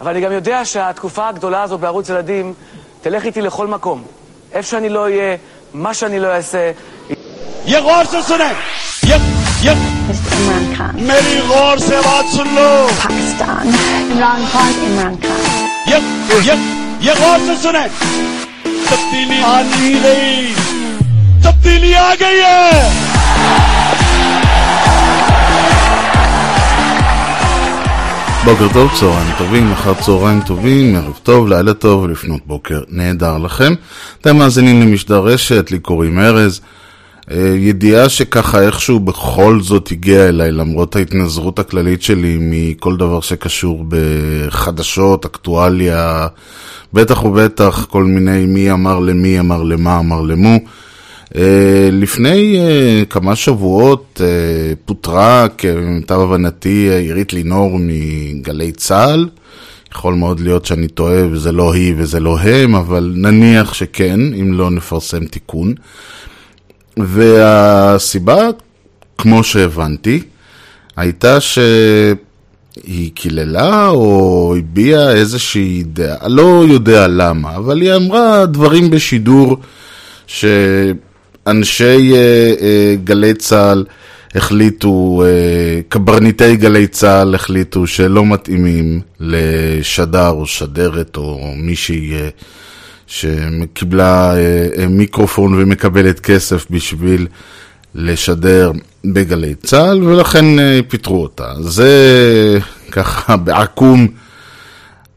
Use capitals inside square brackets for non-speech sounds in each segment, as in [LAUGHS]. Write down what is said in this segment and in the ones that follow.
אבל אני גם יודע שהתקופה הגדולה הזו בערוץ ילדים תלך איתי לכל מקום. איפה שאני לא אהיה, מה שאני לא אעשה. ये गौर से सुने ये ये Mr. Imran Khan. मेरी गौर से बात सुन लो Pakistan. Imran Khan, Imran Khan. ये ये ये गौर से सुने तब्दीली आ नहीं गई तब्दीली आ गई है בוקר טוב, צהריים טובים, אחר צהריים טובים, ערב טוב, לילה טוב ולפנות בוקר נהדר לכם. אתם מאזינים למשדר רשת, לי קוראים ארז. אה, ידיעה שככה איכשהו בכל זאת הגיעה אליי, למרות ההתנזרות הכללית שלי מכל דבר שקשור בחדשות, אקטואליה, בטח ובטח כל מיני מי אמר למי, אמר למה, אמר למו. Uh, לפני uh, כמה שבועות uh, פוטרה כמיטב הבנתי עירית לינור מגלי צה"ל. יכול מאוד להיות שאני טועה וזה לא היא וזה לא הם, אבל נניח שכן, אם לא נפרסם תיקון. והסיבה, כמו שהבנתי, הייתה שהיא קיללה או הביעה איזושהי דעה, לא יודע למה, אבל היא אמרה דברים בשידור ש... אנשי uh, uh, גלי צה"ל החליטו, uh, קברניטי גלי צה"ל החליטו שלא מתאימים לשדר או שדרת או מישהי שקיבלה מיקרופון ומקבלת כסף בשביל לשדר בגלי צה"ל ולכן פיטרו אותה. זה ככה בעקום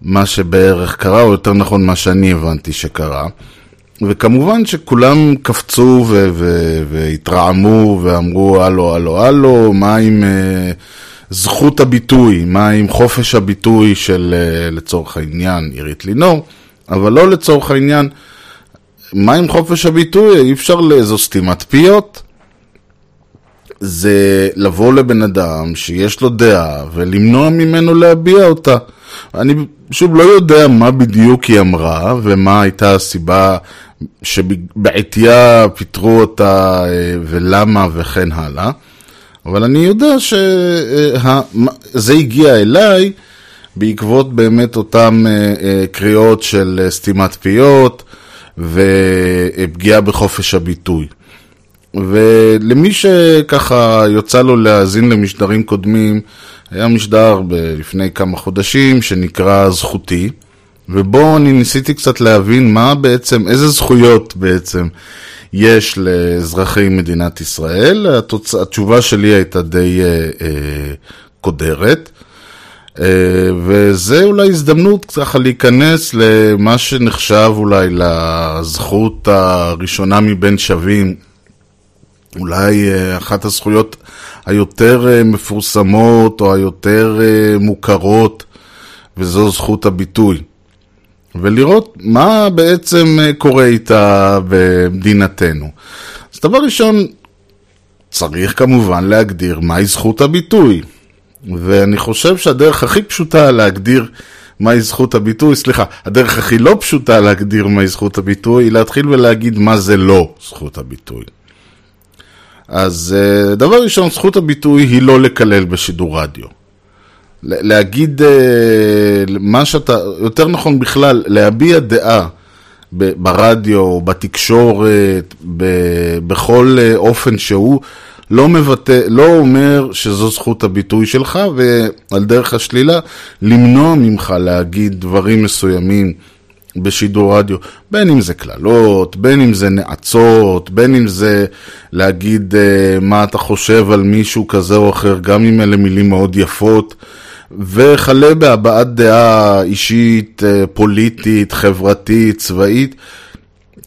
מה שבערך קרה, או יותר נכון מה שאני הבנתי שקרה. וכמובן שכולם קפצו ו- ו- והתרעמו ואמרו הלו, הלו, הלו, מה עם uh, זכות הביטוי, מה עם חופש הביטוי של, uh, לצורך העניין, עירית לינור, אבל לא לצורך העניין, מה עם חופש הביטוי? אי אפשר לאיזו סתימת פיות. זה לבוא לבן אדם שיש לו דעה ולמנוע ממנו להביע אותה. אני שוב לא יודע מה בדיוק היא אמרה ומה הייתה הסיבה שבעטייה פיטרו אותה ולמה וכן הלאה, אבל אני יודע שזה הגיע אליי בעקבות באמת אותם קריאות של סתימת פיות ופגיעה בחופש הביטוי. ולמי שככה יוצא לו להאזין למשדרים קודמים, היה משדר לפני כמה חודשים שנקרא זכותי, ובו אני ניסיתי קצת להבין מה בעצם, איזה זכויות בעצם יש לאזרחי מדינת ישראל. התוצ... התשובה שלי הייתה די אה, אה, קודרת. Uh, וזה אולי הזדמנות ככה להיכנס למה שנחשב אולי לזכות הראשונה מבין שווים אולי אחת הזכויות היותר מפורסמות או היותר מוכרות, וזו זכות הביטוי. ולראות מה בעצם קורה איתה במדינתנו. אז דבר ראשון, צריך כמובן להגדיר מהי זכות הביטוי. ואני חושב שהדרך הכי פשוטה להגדיר מהי זכות הביטוי, סליחה, הדרך הכי לא פשוטה להגדיר מהי זכות הביטוי, היא להתחיל ולהגיד מה זה לא זכות הביטוי. אז דבר ראשון, זכות הביטוי היא לא לקלל בשידור רדיו. להגיד מה שאתה, יותר נכון בכלל, להביע דעה ברדיו, בתקשורת, בכל אופן שהוא, לא מבטא, לא אומר שזו זכות הביטוי שלך, ועל דרך השלילה, למנוע ממך להגיד דברים מסוימים. בשידור רדיו, בין אם זה קללות, בין אם זה נאצות, בין אם זה להגיד uh, מה אתה חושב על מישהו כזה או אחר, גם אם אלה מילים מאוד יפות, וכלה בהבעת דעה אישית, uh, פוליטית, חברתית, צבאית.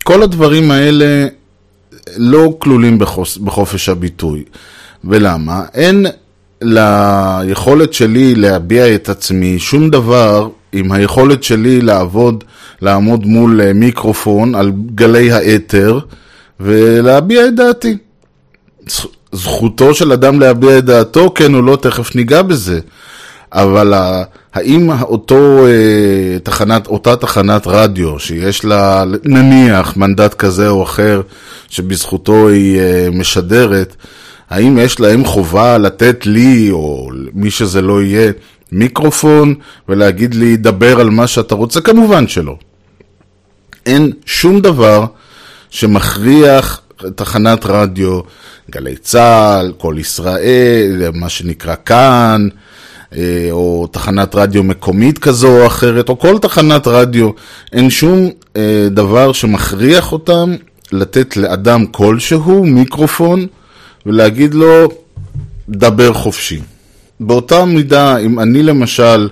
כל הדברים האלה לא כלולים בחופש הביטוי. ולמה? אין ליכולת שלי להביע את עצמי שום דבר עם היכולת שלי לעבוד, לעמוד מול מיקרופון על גלי האתר ולהביע את דעתי. זכותו של אדם להביע את דעתו, כן או לא, תכף ניגע בזה. אבל האם אותו תחנת, אותה תחנת רדיו שיש לה נניח מנדט כזה או אחר שבזכותו היא משדרת, האם יש להם חובה לתת לי או מי שזה לא יהיה מיקרופון ולהגיד לי, דבר על מה שאתה רוצה, כמובן שלא. אין שום דבר שמכריח תחנת רדיו, גלי צה"ל, קול ישראל, מה שנקרא כאן, אה, או תחנת רדיו מקומית כזו או אחרת, או כל תחנת רדיו, אין שום אה, דבר שמכריח אותם לתת לאדם כלשהו מיקרופון ולהגיד לו, דבר חופשי. באותה מידה, אם אני למשל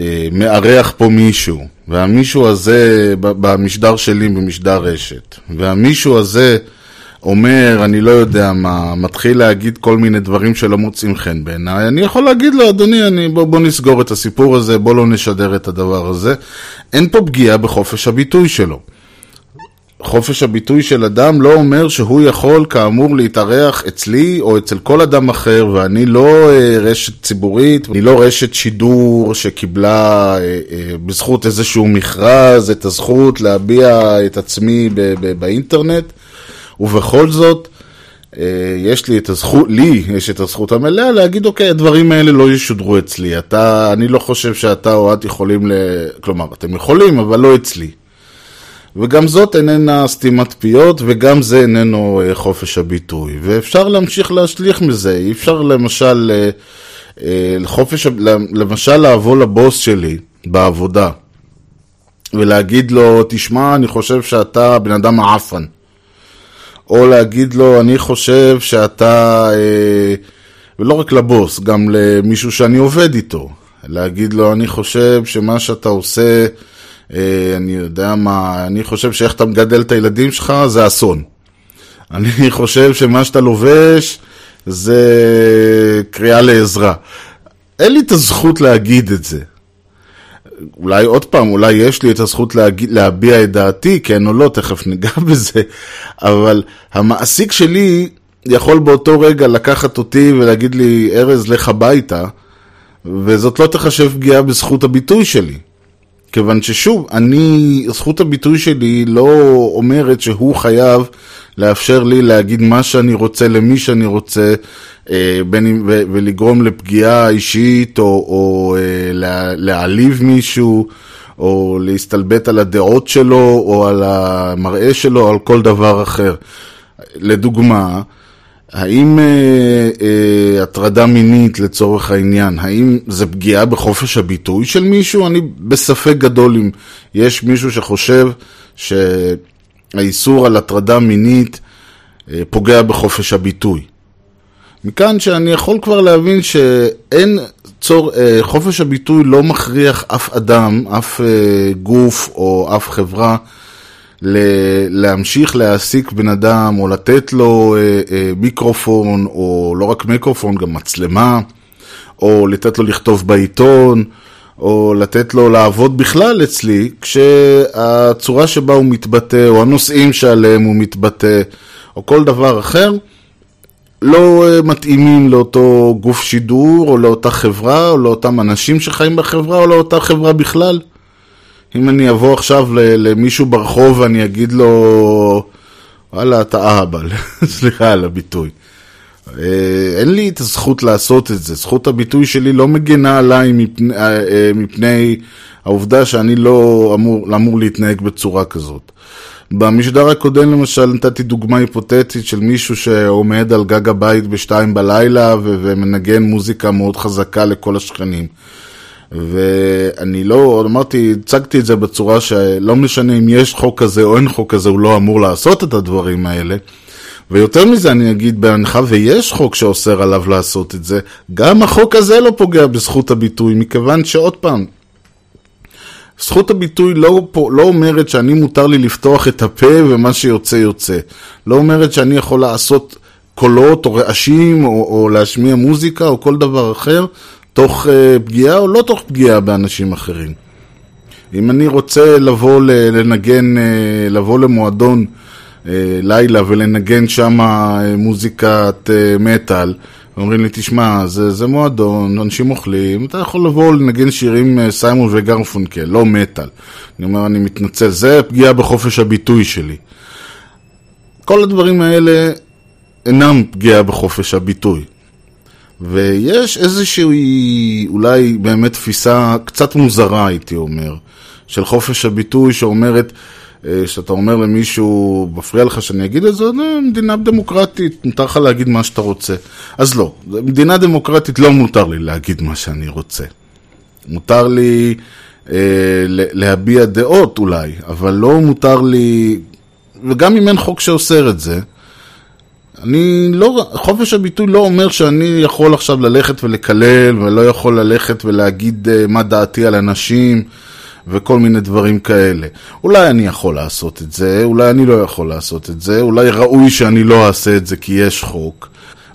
אה, מארח פה מישהו, והמישהו הזה במשדר שלי, במשדר רשת, והמישהו הזה אומר, אני לא יודע מה, מתחיל להגיד כל מיני דברים שלא מוצאים חן בעיניי, אני יכול להגיד לו, אדוני, אני, בוא, בוא נסגור את הסיפור הזה, בוא לא נשדר את הדבר הזה. אין פה פגיעה בחופש הביטוי שלו. חופש הביטוי של אדם לא אומר שהוא יכול כאמור להתארח אצלי או אצל כל אדם אחר ואני לא אה, רשת ציבורית, אני לא רשת שידור שקיבלה אה, אה, בזכות איזשהו מכרז את הזכות להביע את עצמי באינטרנט ובכל זאת יש לי את הזכות, לי יש את הזכות המלאה להגיד אוקיי הדברים האלה לא ישודרו אצלי, אתה, אני לא חושב שאתה או את יכולים, ל... כלומר אתם יכולים אבל לא אצלי וגם זאת איננה סתימת פיות, וגם זה איננו אה, חופש הביטוי. ואפשר להמשיך להשליך מזה, אי אפשר למשל, אה, אה, חופש, למשל לבוא לבוס שלי בעבודה, ולהגיד לו, תשמע, אני חושב שאתה בן אדם מעפן. או להגיד לו, אני חושב שאתה, ולא רק לבוס, גם למישהו שאני עובד איתו. להגיד לו, אני חושב שמה שאתה עושה... אה, אני יודע מה, אני חושב שאיך אתה מגדל את הילדים שלך זה אסון. אני [LAUGHS] חושב שמה שאתה לובש זה קריאה לעזרה. אין לי את הזכות להגיד את זה. אולי עוד פעם, אולי יש לי את הזכות להגיד, להביע את דעתי, כן או לא, תכף ניגע [LAUGHS] בזה, אבל המעסיק שלי יכול באותו רגע לקחת אותי ולהגיד לי, ארז, לך הביתה, וזאת לא תחשב פגיעה בזכות הביטוי שלי. כיוון ששוב, אני, זכות הביטוי שלי לא אומרת שהוא חייב לאפשר לי להגיד מה שאני רוצה למי שאני רוצה, בין, ו, ולגרום לפגיעה אישית, או, או אה, לה, להעליב מישהו, או להסתלבט על הדעות שלו, או על המראה שלו, או על כל דבר אחר. לדוגמה, האם אה, אה, הטרדה מינית לצורך העניין, האם זה פגיעה בחופש הביטוי של מישהו? אני בספק גדול אם יש מישהו שחושב שהאיסור על הטרדה מינית אה, פוגע בחופש הביטוי. מכאן שאני יכול כבר להבין שאין צור, אה, חופש הביטוי לא מכריח אף אדם, אף אה, גוף או אף חברה להמשיך להעסיק בן אדם, או לתת לו אה, אה, מיקרופון, או לא רק מיקרופון, גם מצלמה, או לתת לו לכתוב בעיתון, או לתת לו לעבוד בכלל אצלי, כשהצורה שבה הוא מתבטא, או הנושאים שעליהם הוא מתבטא, או כל דבר אחר, לא אה, מתאימים לאותו גוף שידור, או לאותה חברה, או לאותם אנשים שחיים בחברה, או לאותה חברה בכלל. אם אני אבוא עכשיו למישהו ברחוב ואני אגיד לו, וואלה, אתה אהבל, [LAUGHS] סליחה על הביטוי. אה, אין לי את הזכות לעשות את זה. זכות הביטוי שלי לא מגנה עליי מפני, אה, מפני העובדה שאני לא אמור, אמור להתנהג בצורה כזאת. במשדר הקודם למשל נתתי דוגמה היפותטית של מישהו שעומד על גג הבית בשתיים בלילה ומנגן מוזיקה מאוד חזקה לכל השכנים. ואני לא, אמרתי, הצגתי את זה בצורה שלא משנה אם יש חוק כזה או אין חוק כזה, הוא לא אמור לעשות את הדברים האלה. ויותר מזה אני אגיד, בהנחה ויש חוק שאוסר עליו לעשות את זה, גם החוק הזה לא פוגע בזכות הביטוי, מכיוון שעוד פעם, זכות הביטוי לא, לא אומרת שאני מותר לי לפתוח את הפה ומה שיוצא יוצא. לא אומרת שאני יכול לעשות קולות או רעשים או, או להשמיע מוזיקה או כל דבר אחר תוך uh, פגיעה או לא תוך פגיעה באנשים אחרים. אם אני רוצה לבוא לנגן, uh, לבוא למועדון uh, לילה ולנגן שם מוזיקת מטאל, אומרים לי, תשמע, זה, זה מועדון, אנשים אוכלים, אתה יכול לבוא לנגן שירים uh, סיימון וגרפונקל, לא מטאל. אני אומר, אני מתנצל, זה פגיעה בחופש הביטוי שלי. כל הדברים האלה אינם פגיעה בחופש הביטוי. ויש איזושהי, אולי באמת תפיסה קצת מוזרה, הייתי אומר, של חופש הביטוי שאומרת, אה, שאתה אומר למישהו, מפריע לך שאני אגיד את זה, "לא, מדינה דמוקרטית, מותר לך להגיד מה שאתה רוצה. אז לא, מדינה דמוקרטית לא מותר לי להגיד מה שאני רוצה. מותר לי אה, להביע דעות אולי, אבל לא מותר לי, וגם אם אין חוק שאוסר את זה, אני לא, חופש הביטוי לא אומר שאני יכול עכשיו ללכת ולקלל, ולא יכול ללכת ולהגיד uh, מה דעתי על אנשים, וכל מיני דברים כאלה. אולי אני יכול לעשות את זה, אולי אני לא יכול לעשות את זה, אולי ראוי שאני לא אעשה את זה כי יש חוק.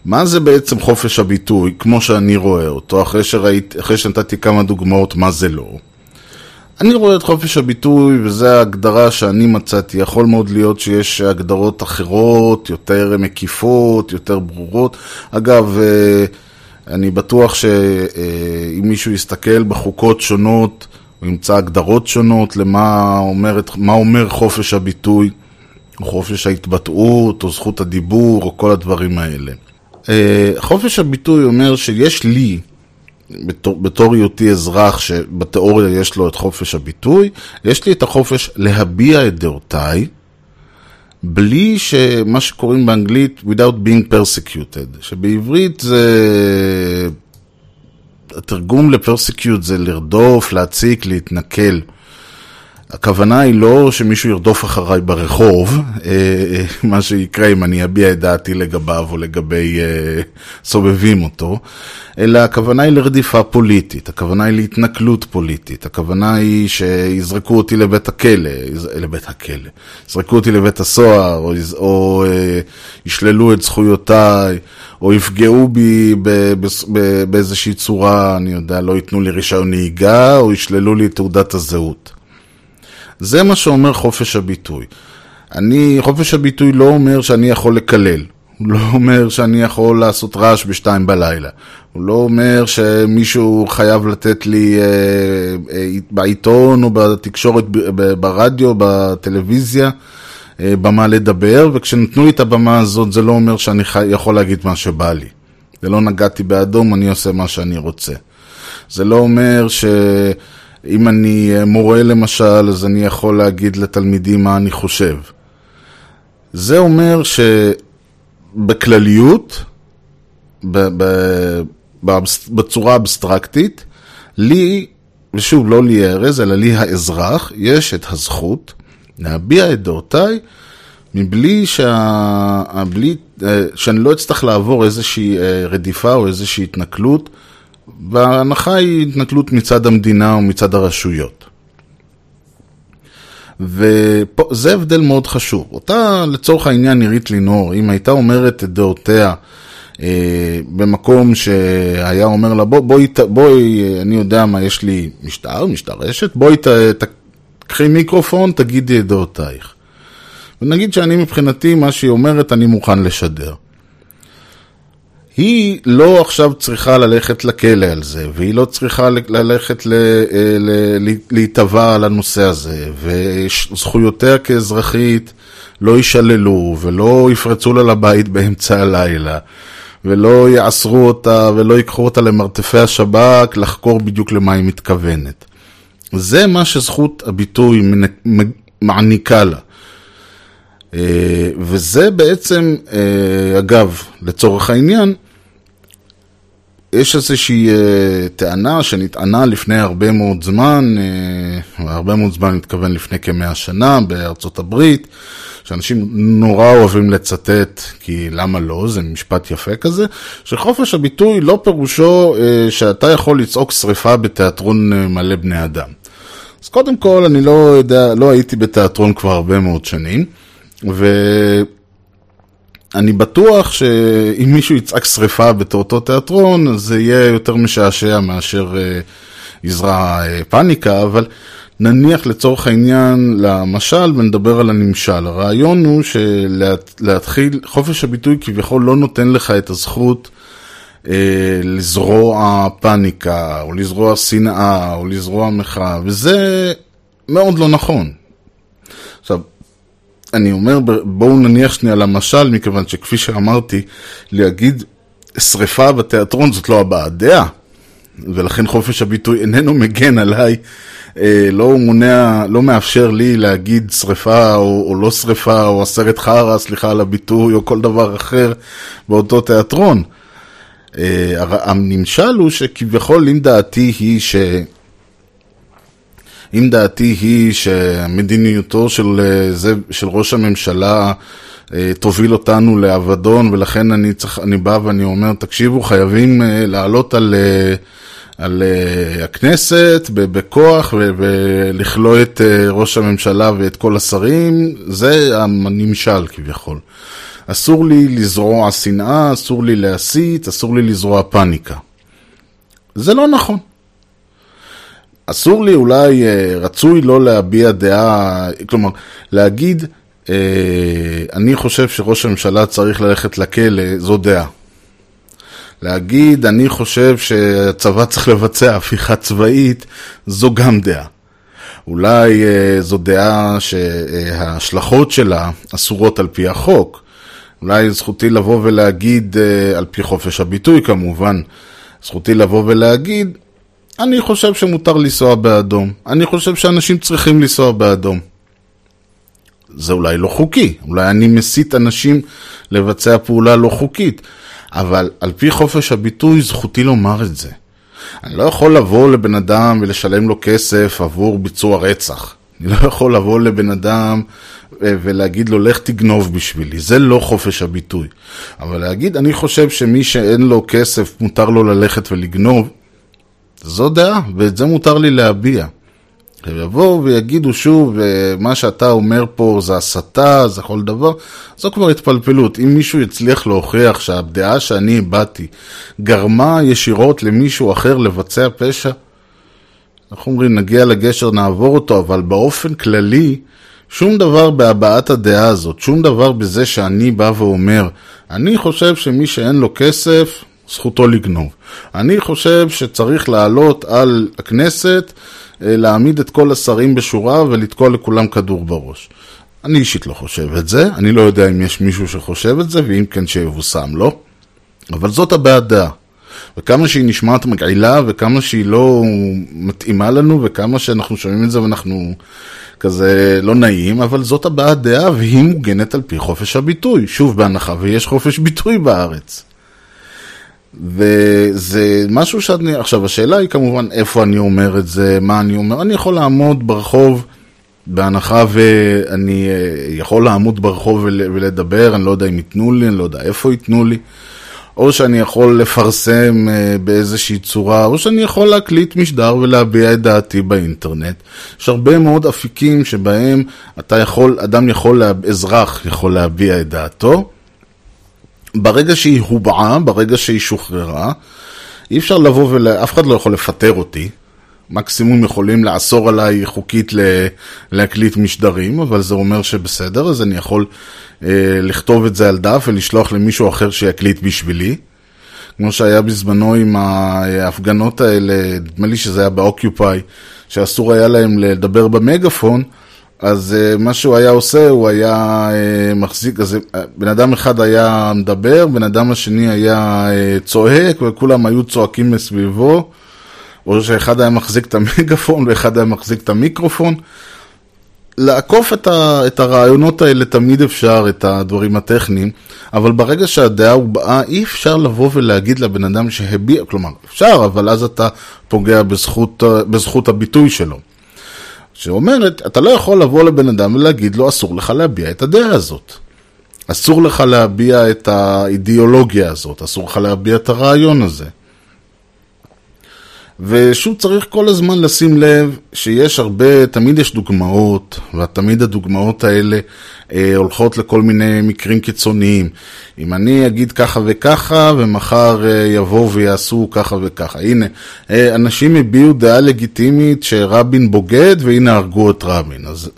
מה זה בעצם חופש הביטוי, כמו שאני רואה אותו, אחרי, שראית, אחרי שנתתי כמה דוגמאות מה זה לא? אני רואה את חופש הביטוי, וזו ההגדרה שאני מצאתי. יכול מאוד להיות שיש הגדרות אחרות, יותר מקיפות, יותר ברורות. אגב, אה, אני בטוח שאם מישהו יסתכל בחוקות שונות, הוא ימצא הגדרות שונות למה אומר, מה אומר חופש הביטוי, או חופש ההתבטאות, או זכות הדיבור, או כל הדברים האלה. אה, חופש הביטוי אומר שיש לי, בתור, היותי אזרח שבתיאוריה יש לו את חופש הביטוי, יש לי את החופש להביע את דעותיי, בלי שמה שקוראים באנגלית without being persecuted, שבעברית זה... התרגום לפרסקיוט זה לרדוף, להציק, להתנכל. הכוונה היא לא שמישהו ירדוף אחריי ברחוב, אה, אה, מה שיקרה אם אני אביע את דעתי לגביו או לגבי אה, סובבים אותו, אלא הכוונה היא לרדיפה פוליטית, הכוונה היא להתנכלות פוליטית, הכוונה היא שיזרקו אותי לבית הכלא, לבית הכלא, יזרקו אותי לבית הסוהר, או, או ישללו את זכויותיי, או יפגעו בי באיזושהי צורה, אני יודע, לא ייתנו לי רישיון נהיגה, או ישללו לי את תעודת הזהות. זה מה שאומר חופש הביטוי. אני, חופש הביטוי לא אומר שאני יכול לקלל. הוא לא אומר שאני יכול לעשות רעש בשתיים בלילה. הוא לא אומר שמישהו חייב לתת לי אה, אה, בעיתון או בתקשורת, ברדיו, בטלוויזיה, אה, במה לדבר, וכשנתנו לי את הבמה הזאת זה לא אומר שאני חי, יכול להגיד מה שבא לי. זה לא נגעתי באדום, אני עושה מה שאני רוצה. זה לא אומר שאם אני אה, מורה למשל, אז אני יכול להגיד לתלמידים מה אני חושב. זה אומר שבכלליות, בצורה אבסטרקטית, לי, ושוב, לא לי ארז, אלא לי האזרח, יש את הזכות להביע את דעותיי מבלי שה... בלי... אה, שאני לא אצטרך לעבור איזושהי אה, רדיפה או איזושהי התנכלות, וההנחה היא התנכלות מצד המדינה או מצד הרשויות. וזה הבדל מאוד חשוב. אותה, לצורך העניין, נירית לינור, אם הייתה אומרת את דעותיה אה, במקום שהיה אומר לה, בוא, בואי, בואי, אני יודע מה, יש לי משטר, משטרשת, בואי ת, ת, קחי מיקרופון, תגידי את דעותייך. ונגיד שאני מבחינתי, מה שהיא אומרת, אני מוכן לשדר. היא לא עכשיו צריכה ללכת לכלא על זה, והיא לא צריכה ללכת אה, להיתבע על הנושא הזה, וזכויותיה כאזרחית לא יישללו, ולא יפרצו לה לבית באמצע הלילה, ולא יאסרו אותה, ולא ייקחו אותה למרתפי השב"כ לחקור בדיוק למה היא מתכוונת. זה מה שזכות הביטוי מעניקה לה. אה, וזה בעצם, אה, אגב, לצורך העניין, יש איזושהי אה, טענה שנטענה לפני הרבה מאוד זמן, הרבה מאוד זמן, אני מתכוון לפני כמאה שנה בארצות הברית, שאנשים נורא אוהבים לצטט, כי למה לא, זה משפט יפה כזה, שחופש הביטוי לא פירושו שאתה יכול לצעוק שריפה בתיאטרון מלא בני אדם. אז קודם כל, אני לא יודע, לא הייתי בתיאטרון כבר הרבה מאוד שנים, ואני בטוח שאם מישהו יצעק שריפה באותו תיאטרון, אז זה יהיה יותר משעשע מאשר אה, יזרע אה, פאניקה, אבל נניח לצורך העניין למשל ונדבר על הנמשל. הרעיון הוא שלהתחיל, חופש הביטוי כביכול לא נותן לך את הזכות אה, לזרוע פאניקה, או לזרוע שנאה, או לזרוע מחאה, וזה מאוד לא נכון. עכשיו, אני אומר, בואו נניח שנייה למשל, מכיוון שכפי שאמרתי, להגיד שריפה בתיאטרון זאת לא הבעת דעה, ולכן חופש הביטוי איננו מגן עליי, אה, לא מונע, לא מאפשר לי להגיד שריפה או, או לא שריפה, או הסרט חרא, סליחה על הביטוי, או כל דבר אחר באותו תיאטרון. אה, הנמשל הוא שכביכול אם דעתי היא ש... אם דעתי היא שמדיניותו של, אה, זה, של ראש הממשלה אה, תוביל אותנו לאבדון, ולכן אני, צריך, אני בא ואני אומר, תקשיבו, חייבים אה, לעלות על, על הכנסת בכוח ולכלוא את ראש הממשלה ואת כל השרים, זה הנמשל כביכול. אסור לי לזרוע שנאה, אסור לי להסית, אסור לי לזרוע פאניקה. זה לא נכון. אסור לי, אולי אה, רצוי לא להביע דעה, כלומר, להגיד, אה, אני חושב שראש הממשלה צריך ללכת לכלא, זו דעה. להגיד, אני חושב שהצבא צריך לבצע הפיכה צבאית, זו גם דעה. אולי אה, זו דעה שההשלכות שלה אסורות על פי החוק. אולי זכותי לבוא ולהגיד, על פי חופש הביטוי כמובן, זכותי לבוא ולהגיד, אני חושב שמותר לנסוע באדום. אני חושב שאנשים צריכים לנסוע באדום. זה אולי לא חוקי, אולי אני מסית אנשים לבצע פעולה לא חוקית, אבל על פי חופש הביטוי זכותי לומר את זה. אני לא יכול לבוא לבן אדם ולשלם לו כסף עבור ביצוע רצח. אני לא יכול לבוא לבן אדם אה, ולהגיד לו, לך תגנוב בשבילי. זה לא חופש הביטוי. אבל להגיד, אני חושב שמי שאין לו כסף, מותר לו ללכת ולגנוב, זו דעה, ואת זה מותר לי להביע. ויבואו ויגידו שוב, אה, מה שאתה אומר פה זה הסתה, זה כל דבר, זו כבר התפלפלות. אם מישהו יצליח להוכיח שהדעה שאני הבעתי גרמה ישירות למישהו אחר לבצע פשע, אנחנו אומרים, נגיע לגשר, נעבור אותו, אבל באופן כללי, שום דבר בהבעת הדעה הזאת, שום דבר בזה שאני בא ואומר, אני חושב שמי שאין לו כסף, זכותו לגנוב. אני חושב שצריך לעלות על הכנסת, אה, להעמיד את כל השרים בשורה ולתקוע לכולם כדור בראש. אני אישית לא חושב את זה, אני לא יודע אם יש מישהו שחושב את זה, ואם כן שיבושם לו, אבל זאת הבעת דעה. וכמה שהיא נשמעת מגעילה, וכמה שהיא לא מתאימה לנו, וכמה שאנחנו שומעים את זה ואנחנו כזה לא נעים, אבל זאת הבעת דעה והיא מוגנת על פי חופש הביטוי. שוב, בהנחה ויש חופש ביטוי בארץ. וזה משהו שאני, עכשיו השאלה היא כמובן איפה אני אומר את זה, מה אני אומר, אני יכול לעמוד ברחוב, בהנחה ואני אה, יכול לעמוד ברחוב ול- ולדבר, אני לא יודע אם ייתנו לי, אני לא יודע איפה ייתנו לי, או שאני יכול לפרסם אה, באיזושהי צורה, או שאני יכול להקליט משדר ולהביע את דעתי באינטרנט. יש הרבה מאוד אפיקים שבהם אתה יכול, אדם יכול, אזרח יכול להביע את דעתו. ברגע שהיא הובעה, ברגע שהיא שוחררה, אי אפשר לבוא ול... אף אחד לא יכול לפטר אותי. מקסימום יכולים לאסור עליי חוקית ל... להקליט משדרים, אבל זה אומר שבסדר, אז אני יכול אה, לכתוב את זה על דף ולשלוח למישהו אחר שיקליט בשבילי. כמו שהיה בזמנו עם ההפגנות האלה, נדמה לי שזה היה באוקיופאי, שאסור היה להם לדבר במגפון, אז uh, מה שהוא היה עושה, הוא היה uh, מחזיק, אז uh, בן אדם אחד היה מדבר, בן אדם השני היה צועק, וכולם היו צועקים מסביבו, או שאחד היה מחזיק את המגפון ואחד היה מחזיק את המיקרופון. לעקוף את, ה, את הרעיונות האלה תמיד אפשר, את הדברים הטכניים, אבל ברגע שהדעה הובעה, אי אפשר לבוא ולהגיד לבן אדם שהביע, כלומר, אפשר, אבל אז אתה פוגע בזכות, בזכות הביטוי שלו. שאומרת, אתה לא יכול לבוא לבן אדם ולהגיד לו, אסור לך להביע את הדעה הזאת. אסור לך להביע את האידיאולוגיה הזאת, אסור לך להביע את הרעיון הזה. ושוב צריך כל הזמן לשים לב שיש הרבה, תמיד יש דוגמאות, ותמיד הדוגמאות האלה אה, הולכות לכל מיני מקרים קיצוניים. אם אני אגיד ככה וככה, ומחר אה, יבואו ויעשו ככה וככה. הנה, אה, אנשים הביעו דעה לגיטימית שרבין בוגד, והנה הרגו את רבין. אז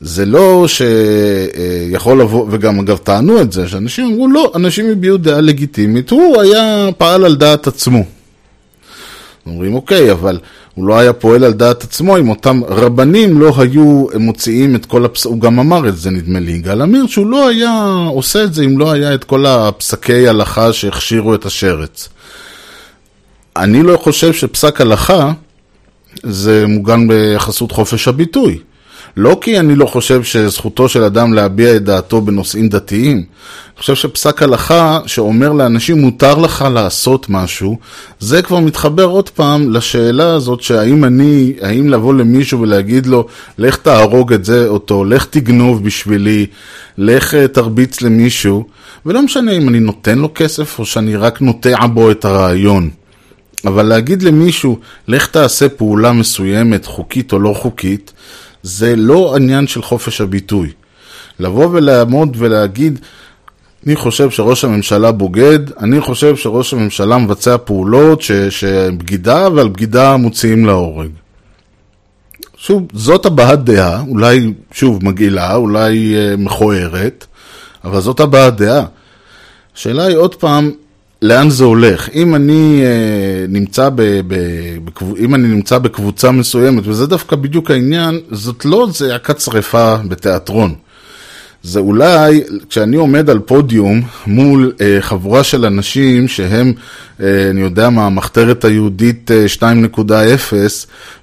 זה לא שיכול לבוא, וגם אגב טענו את זה, שאנשים אמרו לא, אנשים הביעו דעה לגיטימית, הוא היה, פעל על דעת עצמו. אומרים, אוקיי, אבל הוא לא היה פועל על דעת עצמו אם אותם רבנים לא היו מוציאים את כל הפס... הוא גם אמר את זה נדמה לי, יגאל עמיר, שהוא לא היה עושה את זה אם לא היה את כל הפסקי הלכה שהכשירו את השרץ. אני לא חושב שפסק הלכה זה מוגן ביחסות חופש הביטוי. לא כי אני לא חושב שזכותו של אדם להביע את דעתו בנושאים דתיים. אני חושב שפסק הלכה שאומר לאנשים מותר לך לעשות משהו, זה כבר מתחבר עוד פעם לשאלה הזאת שהאם אני, האם לבוא למישהו ולהגיד לו, לך תהרוג את זה אותו, לך תגנוב בשבילי, לך אה, תרביץ למישהו, ולא משנה אם אני נותן לו כסף או שאני רק נוטע בו את הרעיון. אבל להגיד למישהו, לך תעשה פעולה מסוימת, חוקית או לא חוקית, זה לא עניין של חופש הביטוי. לבוא ולעמוד ולהגיד, אני חושב שראש הממשלה בוגד, אני חושב שראש הממשלה מבצע פעולות שהן בגידה, ועל בגידה מוציאים להורג. שוב, זאת הבעת דעה, אולי, שוב, מגעילה, אולי אה, מכוערת, אבל זאת הבעת דעה. השאלה היא עוד פעם, לאן זה הולך? אם אני, אה, נמצא ב, ב, בקב... אם אני נמצא בקבוצה מסוימת, וזה דווקא בדיוק העניין, זאת לא זעקת שרפה בתיאטרון. זה אולי, כשאני עומד על פודיום מול אה, חבורה של אנשים שהם, אה, אני יודע מה, המחתרת היהודית אה, 2.0,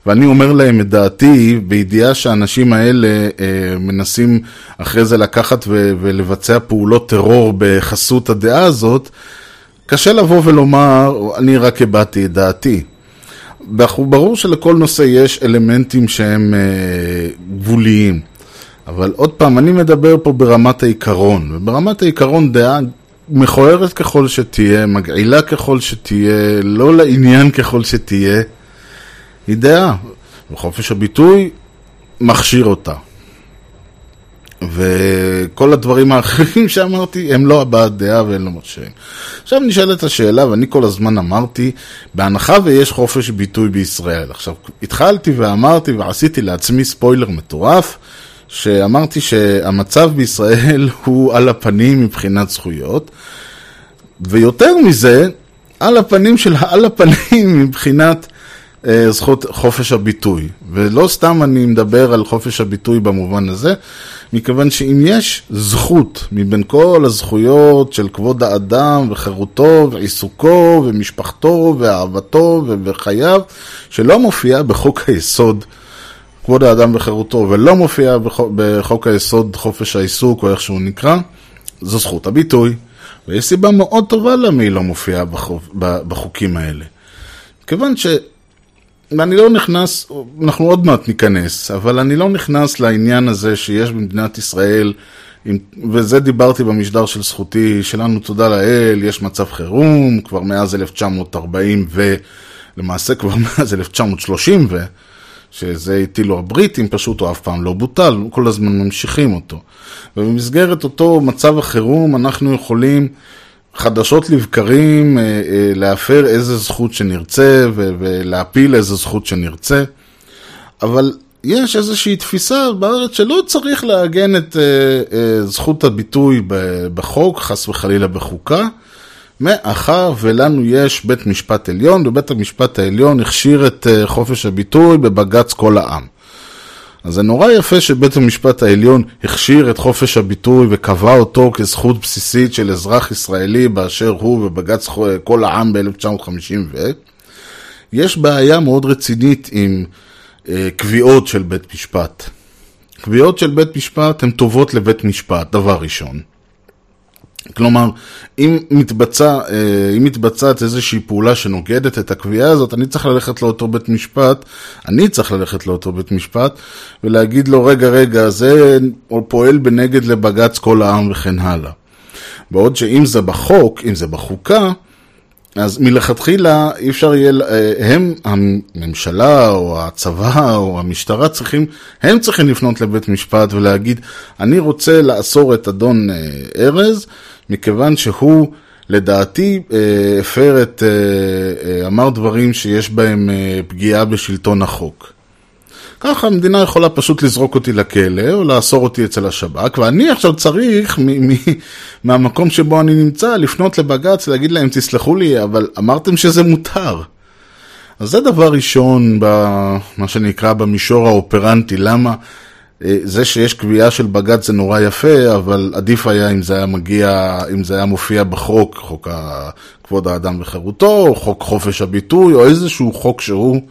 ואני אומר להם את דעתי, בידיעה שהאנשים האלה אה, מנסים אחרי זה לקחת ו- ולבצע פעולות טרור בחסות הדעה הזאת, קשה לבוא ולומר, אני רק הבעתי את דעתי. ברור שלכל נושא יש אלמנטים שהם אה, גבוליים. אבל עוד פעם, אני מדבר פה ברמת העיקרון, וברמת העיקרון דעה מכוערת ככל שתהיה, מגעילה ככל שתהיה, לא לעניין ככל שתהיה, היא דעה, וחופש הביטוי מכשיר אותה. וכל הדברים האחרים שאמרתי הם לא הבעת דעה והם לא מכשירים. עכשיו נשאלת השאלה, ואני כל הזמן אמרתי, בהנחה ויש חופש ביטוי בישראל. עכשיו, התחלתי ואמרתי ועשיתי לעצמי ספוילר מטורף, שאמרתי שהמצב בישראל [LAUGHS] הוא על הפנים מבחינת זכויות, ויותר מזה, על הפנים של העל הפנים [LAUGHS] מבחינת אה, זכות חופש הביטוי. ולא סתם אני מדבר על חופש הביטוי במובן הזה, מכיוון שאם יש זכות מבין כל הזכויות של כבוד האדם וחירותו ועיסוקו ומשפחתו ואהבתו וחייו, שלא מופיעה בחוק היסוד כבוד האדם וחירותו ולא מופיעה בחוק, היסוד חופש העיסוק או איך שהוא נקרא, זו זכות הביטוי. ויש סיבה מאוד טובה למה היא לא מופיעה בחוק, בחוקים האלה. כיוון ש... ואני לא נכנס, אנחנו עוד מעט ניכנס, אבל אני לא נכנס לעניין הזה שיש במדינת ישראל, וזה דיברתי במשדר של זכותי, שלנו תודה לאל, יש מצב חירום, כבר מאז 1940 ולמעשה כבר [LAUGHS] מאז 1930 ו... שזה הטילו הבריטים, פשוט הוא אף פעם לא בוטל, כל הזמן ממשיכים אותו. ובמסגרת אותו מצב החירום אנחנו יכולים חדשות לבקרים אה, אה, להפר איזה זכות שנרצה ולהפיל איזה זכות שנרצה, אבל יש איזושהי תפיסה בארץ שלא צריך לעגן את אה, זכות הביטוי בחוק, חס וחלילה בחוקה, מאחר ולנו יש בית משפט עליון, ובית המשפט העליון הכשיר את חופש הביטוי בבג"ץ כל העם. אז זה נורא יפה שבית המשפט העליון הכשיר את חופש הביטוי וקבע אותו כזכות בסיסית של אזרח ישראלי באשר הוא בבג"ץ כל העם ב-1950 ו... יש בעיה מאוד רצינית עם אה, קביעות של בית משפט. קביעות של בית משפט הן טובות לבית משפט, דבר ראשון. כלומר, אם, מתבצע, אה, אם מתבצעת איזושהי פעולה שנוגדת את הקביעה הזאת, אני צריך ללכת לאותו בית משפט, אני צריך ללכת לאותו בית משפט, ולהגיד לו, רגע, רגע, זה פועל בנגד לבג"ץ כל העם וכן הלאה. בעוד שאם זה בחוק, אם זה בחוקה, אז מלכתחילה אי אפשר יהיה, אה, הם, הממשלה או הצבא או המשטרה צריכים, הם צריכים לפנות לבית משפט ולהגיד, אני רוצה לאסור את אדון אה, ארז, מכיוון שהוא לדעתי אה, הפר את, אמר דברים שיש בהם פגיעה בשלטון החוק. ככה המדינה יכולה פשוט לזרוק אותי לכלא או לאסור אותי אצל השב"כ, ואני עכשיו צריך מ- מ- [LAUGHS] מהמקום שבו אני נמצא לפנות לבג"ץ, להגיד להם, תסלחו לי, אבל אמרתם שזה מותר. אז זה דבר ראשון, במה שנקרא במישור האופרנטי, למה זה שיש קביעה של בג"ץ זה נורא יפה, אבל עדיף היה אם זה היה מגיע, אם זה היה מופיע בחוק, חוק כבוד האדם וחירותו, או חוק חופש הביטוי, או איזשהו חוק שהוא,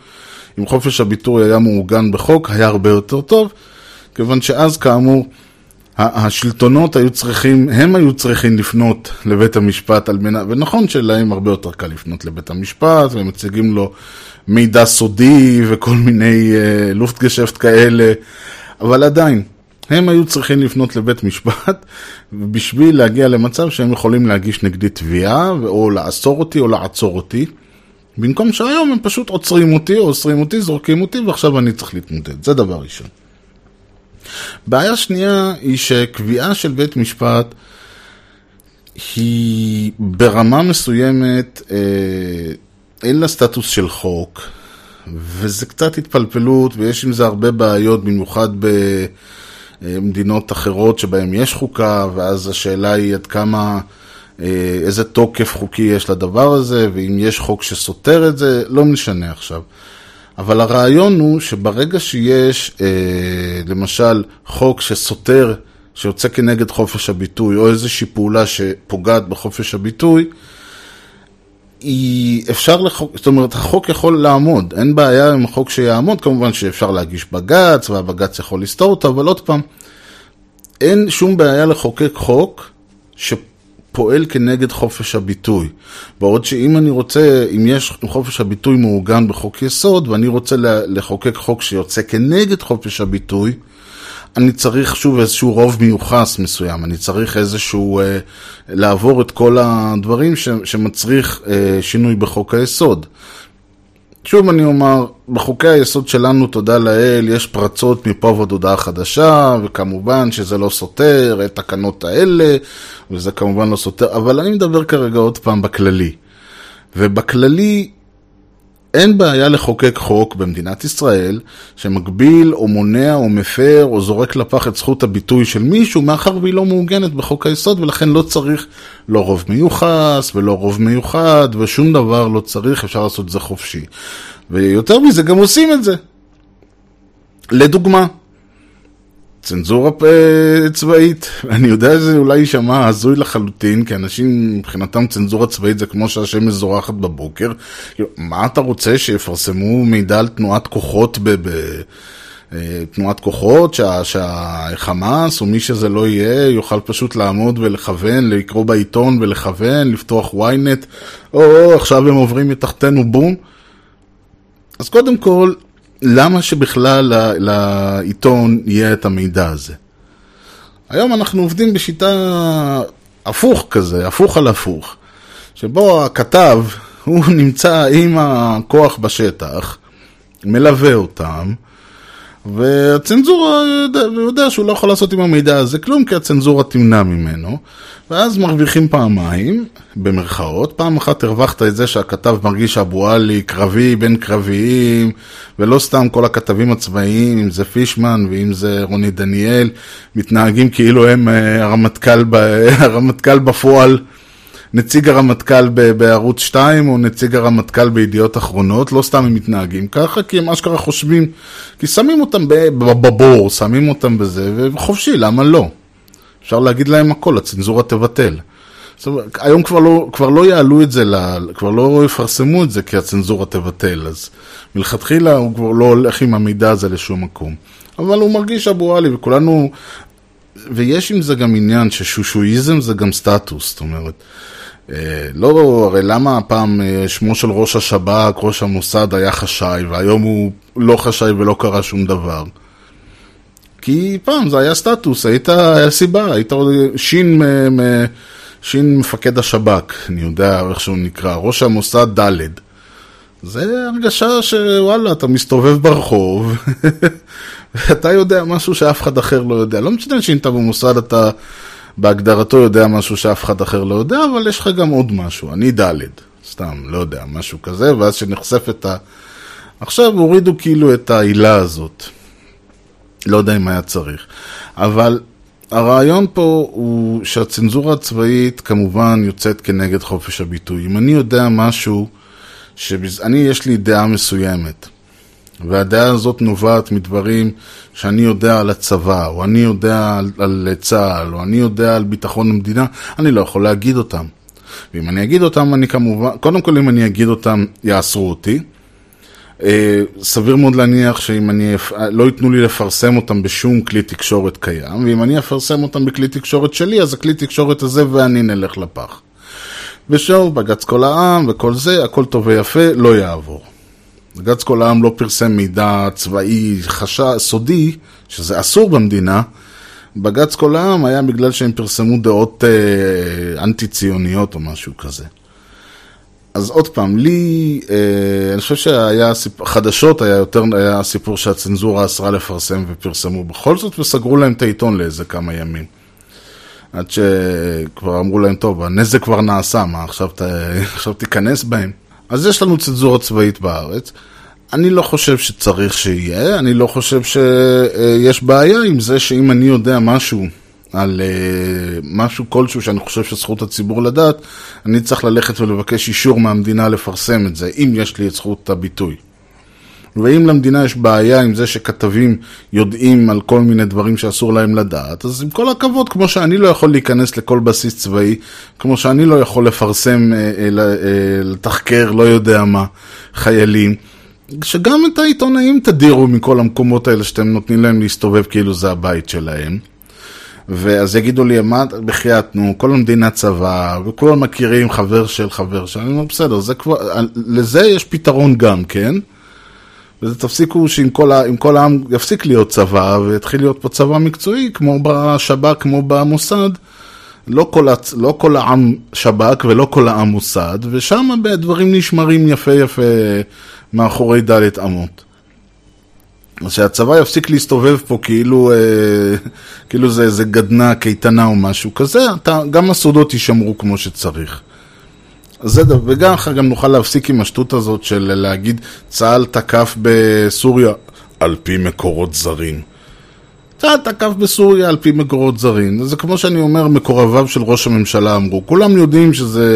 אם חופש הביטוי היה מעוגן בחוק, היה הרבה יותר טוב, כיוון שאז כאמור, השלטונות היו צריכים, הם היו צריכים לפנות לבית המשפט על מנת, ונכון שלהם הרבה יותר קל לפנות לבית המשפט, והם מציגים לו מידע סודי וכל מיני uh, לופטגשפט כאלה, אבל עדיין, הם היו צריכים לפנות לבית משפט בשביל להגיע למצב שהם יכולים להגיש נגדי תביעה, או לאסור אותי או לעצור אותי. במקום שהיום הם פשוט עוצרים אותי, או אוסרים אותי, זורקים אותי, ועכשיו אני צריך להתמודד. זה דבר ראשון. בעיה שנייה היא שקביעה של בית משפט היא ברמה מסוימת, אה, אין לה סטטוס של חוק, וזה קצת התפלפלות, ויש עם זה הרבה בעיות, במיוחד במדינות אחרות שבהן יש חוקה, ואז השאלה היא עד כמה, אה, איזה תוקף חוקי יש לדבר הזה, ואם יש חוק שסותר את זה, לא משנה עכשיו. אבל הרעיון הוא שברגע שיש, אה, למשל, חוק שסותר, שיוצא כנגד חופש הביטוי, או איזושהי פעולה שפוגעת בחופש הביטוי, היא אפשר לחוק, זאת אומרת, החוק יכול לעמוד, אין בעיה עם החוק שיעמוד, כמובן שאפשר להגיש בג"ץ, והבג"ץ יכול לסתור אותו, אבל עוד פעם, אין שום בעיה לחוקק חוק ש... פועל כנגד חופש הביטוי. בעוד שאם אני רוצה, אם יש חופש הביטוי מעוגן בחוק יסוד, ואני רוצה לחוקק חוק שיוצא כנגד חופש הביטוי, אני צריך שוב איזשהו רוב מיוחס מסוים, אני צריך איזשהו, אה, לעבור את כל הדברים ש, שמצריך אה, שינוי בחוק היסוד. שוב אני אומר, בחוקי היסוד שלנו, תודה לאל, יש פרצות מפה ועד הודעה חדשה, וכמובן שזה לא סותר את תקנות האלה, וזה כמובן לא סותר, אבל אני מדבר כרגע עוד פעם בכללי. ובכללי, אין בעיה לחוקק חוק במדינת ישראל שמגביל או מונע או מפר או זורק לפח את זכות הביטוי של מישהו מאחר והיא לא מעוגנת בחוק היסוד ולכן לא צריך לא רוב מיוחס ולא רוב מיוחד ושום דבר לא צריך, אפשר לעשות את זה חופשי. ויותר מזה גם עושים את זה. לדוגמה, צנזורה צבאית. [LAUGHS] אני יודע שזה אולי יישמע הזוי לחלוטין, כי אנשים מבחינתם צנזורה צבאית זה כמו שהשם מזורחת בבוקר. מה אתה רוצה, שיפרסמו מידע על תנועת כוחות ב... ב... אה, תנועת כוחות, שה, שהחמאס או מי שזה לא יהיה יוכל פשוט לעמוד ולכוון, לקרוא בעיתון ולכוון, לפתוח ynet, או עכשיו הם עוברים מתחתנו בום. אז קודם כל, למה שבכלל לעיתון יהיה את המידע הזה? היום אנחנו עובדים בשיטה הפוך כזה, הפוך על הפוך, שבו הכתב, הוא [LAUGHS] נמצא עם הכוח בשטח, מלווה אותם, והצנזורה, יודע שהוא לא יכול לעשות עם המידע הזה כלום, כי הצנזורה תמנע ממנו. ואז מרוויחים פעמיים, במרכאות. פעם אחת הרווחת את זה שהכתב מרגיש אבו עלי, קרבי בין קרביים, ולא סתם כל הכתבים הצבאיים, אם זה פישמן ואם זה רוני דניאל, מתנהגים כאילו הם אה, הרמטכ"ל, [LAUGHS] הרמטכ"ל בפועל. נציג הרמטכ"ל בערוץ 2 או נציג הרמטכ"ל בידיעות אחרונות, לא סתם הם מתנהגים ככה, כי הם אשכרה חושבים, כי שמים אותם בבור, שמים אותם בזה, וחופשי, למה לא? אפשר להגיד להם הכל, הצנזורה תבטל. היום כבר לא, כבר לא יעלו את זה, כבר לא יפרסמו את זה כי הצנזורה תבטל, אז מלכתחילה הוא כבר לא הולך עם המידע הזה לשום מקום. אבל הוא מרגיש אבו עלי, וכולנו, ויש עם זה גם עניין ששושואיזם זה גם סטטוס, זאת אומרת, לא, הרי למה הפעם אה, שמו של ראש השב"כ, ראש המוסד היה חשאי, והיום הוא לא חשאי ולא קרה שום דבר? כי פעם זה היה סטטוס, היית, היה סיבה, היית שין, שין מפקד השב"כ, אני יודע איך שהוא נקרא, ראש המוסד ד'. זה הרגשה שוואלה, אתה מסתובב ברחוב, [LAUGHS] ואתה יודע משהו שאף אחד אחר לא יודע. לא משנה שאם אתה במוסד אתה בהגדרתו יודע משהו שאף אחד אחר לא יודע, אבל יש לך גם עוד משהו, אני ד', סתם, לא יודע, משהו כזה, ואז שנחשפת ה... עכשיו הורידו כאילו את העילה הזאת. לא יודע אם היה צריך. אבל הרעיון פה הוא שהצנזורה הצבאית כמובן יוצאת כנגד חופש הביטוי. אם אני יודע משהו שאני, יש לי דעה מסוימת, והדעה הזאת נובעת מדברים שאני יודע על הצבא, או אני יודע על, על צה"ל, או אני יודע על ביטחון המדינה, אני לא יכול להגיד אותם. ואם אני אגיד אותם, אני כמובן, קודם כל אם אני אגיד אותם, יאסרו אותי. אה, סביר מאוד להניח שאם אני, לא ייתנו לי לפרסם אותם בשום כלי תקשורת קיים, ואם אני אפרסם אותם בכלי תקשורת שלי, אז הכלי תקשורת הזה ואני נלך לפח. ושוב, בג"ץ כל העם וכל זה, הכל טוב ויפה, לא יעבור. בג"ץ כל העם לא פרסם מידע צבאי חשע, סודי, שזה אסור במדינה. בג"ץ כל העם היה בגלל שהם פרסמו דעות אה, אנטי-ציוניות או משהו כזה. אז עוד פעם, לי, אה, אני חושב שהיה, סיפ... חדשות היה יותר, היה הסיפור שהצנזורה אסרה לפרסם ופרסמו בכל זאת, וסגרו להם את העיתון לאיזה כמה ימים. עד שכבר אמרו להם, טוב, הנזק כבר נעשה, מה עכשיו, ת... עכשיו תיכנס בהם? אז יש לנו צנזורה צבאית בארץ. אני לא חושב שצריך שיהיה, אני לא חושב שיש בעיה עם זה שאם אני יודע משהו על uh, משהו כלשהו שאני חושב שזכות הציבור לדעת, אני צריך ללכת ולבקש אישור מהמדינה לפרסם את זה, אם יש לי את זכות הביטוי. ואם למדינה יש בעיה עם זה שכתבים יודעים על כל מיני דברים שאסור להם לדעת, אז עם כל הכבוד, כמו שאני לא יכול להיכנס לכל בסיס צבאי, כמו שאני לא יכול לפרסם, אה, אה, אה, לתחקר, לא יודע מה, חיילים, שגם את העיתונאים תדירו מכל המקומות האלה שאתם נותנים להם להסתובב כאילו זה הבית שלהם. ואז יגידו לי, מה, בחייאת, נו, כל המדינה צבא, וכולם מכירים חבר של חבר של, אני אומר, בסדר, זה כבר, לזה יש פתרון גם, כן? וזה תפסיקו שעם כל, כל העם יפסיק להיות צבא, ויתחיל להיות פה צבא מקצועי, כמו בשב"כ, כמו במוסד. לא כל, הצ... לא כל העם שב"כ ולא כל העם מוסד, ושם דברים נשמרים יפה יפה מאחורי דלת אמות. אז שהצבא יפסיק להסתובב פה כאילו, אה, כאילו זה איזה גדנע, קייטנה או משהו כזה, אתה, גם הסודות יישמרו כמו שצריך. זה דבר, וגם אחר גם נוכל להפסיק עם השטות הזאת של להגיד צה"ל תקף בסוריה על פי מקורות זרים. צה"ל תקף בסוריה על פי מקורות זרים. זה כמו שאני אומר, מקורביו של ראש הממשלה אמרו. כולם יודעים שזה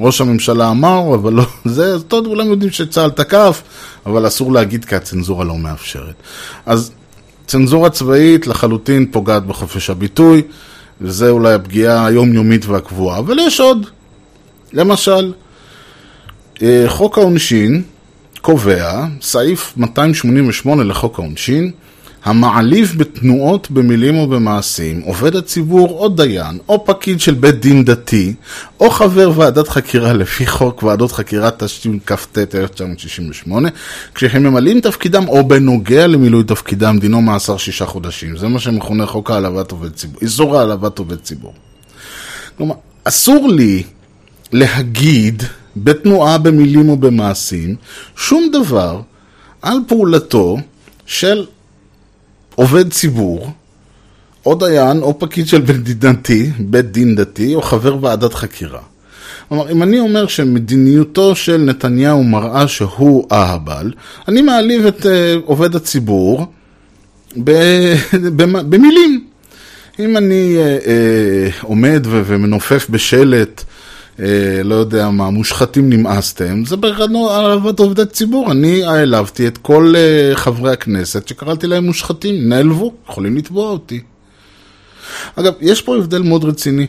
ראש הממשלה אמר, אבל לא, [LAUGHS] זה, טוב, כולם יודעים שצה"ל תקף, אבל אסור להגיד כי הצנזורה לא מאפשרת. אז צנזורה צבאית לחלוטין פוגעת בחופש הביטוי, וזה אולי הפגיעה היומיומית והקבועה. אבל יש עוד. למשל, אה, חוק העונשין קובע, סעיף 288 לחוק העונשין, המעליב בתנועות, במילים או במעשים, עובד הציבור או דיין, או פקיד של בית דין דתי, או חבר ועדת חקירה לפי חוק ועדות חקירה תשכ"ט 1968, כשהם ממלאים תפקידם או בנוגע למילוי תפקידם, דינו מאסר שישה חודשים. זה מה שמכונה חוק העלבת עובד ציבור, איסור העלבת עובד ציבור. כלומר, אסור לי להגיד בתנועה, במילים או במעשים, שום דבר על פעולתו של עובד ציבור, או דיין, או פקיד של בית דין דתי, בית דין דתי, או חבר ועדת חקירה. כלומר, אם אני אומר שמדיניותו של נתניהו מראה שהוא אהבל, אני מעליב את uh, עובד הציבור [LAUGHS] במילים. אם אני uh, uh, עומד ומנופף בשלט לא יודע מה, מושחתים נמאסתם, זה בגדול העלבת עובדי ציבור. אני העלבתי את כל אה, חברי הכנסת שקראתי להם מושחתים, נעלבו, יכולים לתבוע אותי. אגב, יש פה הבדל מאוד רציני.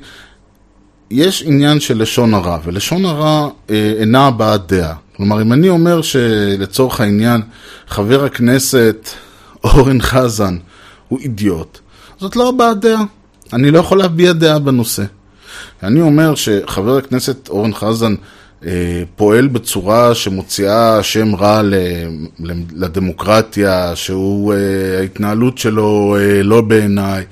יש עניין של לשון הרע, ולשון הרע אה, אינה הבעת דעה. כלומר, אם אני אומר שלצורך העניין חבר הכנסת אורן חזן הוא אידיוט, זאת לא הבעת דעה. אני לא יכול להביע דעה בנושא. אני אומר שחבר הכנסת אורן חזן אה, פועל בצורה שמוציאה שם רע ל, ל, לדמוקרטיה, שהוא, אה, שלו אה, לא בעיניי,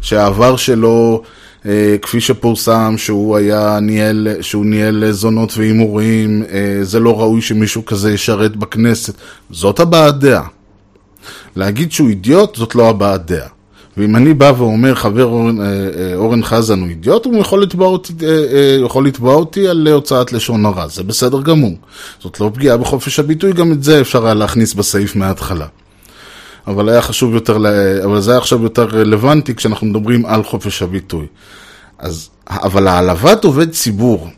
שהעבר שלו, אה, כפי שפורסם, שהוא היה ניהל, שהוא ניהל זונות והימורים, אה, זה לא ראוי שמישהו כזה ישרת בכנסת. זאת הבעת דעה. להגיד שהוא אידיוט, זאת לא הבעת דעה. ואם אני בא ואומר, חבר אורן, אה, אה, אורן חזן הוא אידיוט, הוא יכול לתבוע, אותי, אה, יכול לתבוע אותי על הוצאת לשון הרע, זה בסדר גמור. זאת לא פגיעה בחופש הביטוי, גם את זה אפשר היה להכניס בסעיף מההתחלה. אבל היה חשוב יותר, אבל זה היה עכשיו יותר רלוונטי כשאנחנו מדברים על חופש הביטוי. אז, אבל העלבת עובד ציבור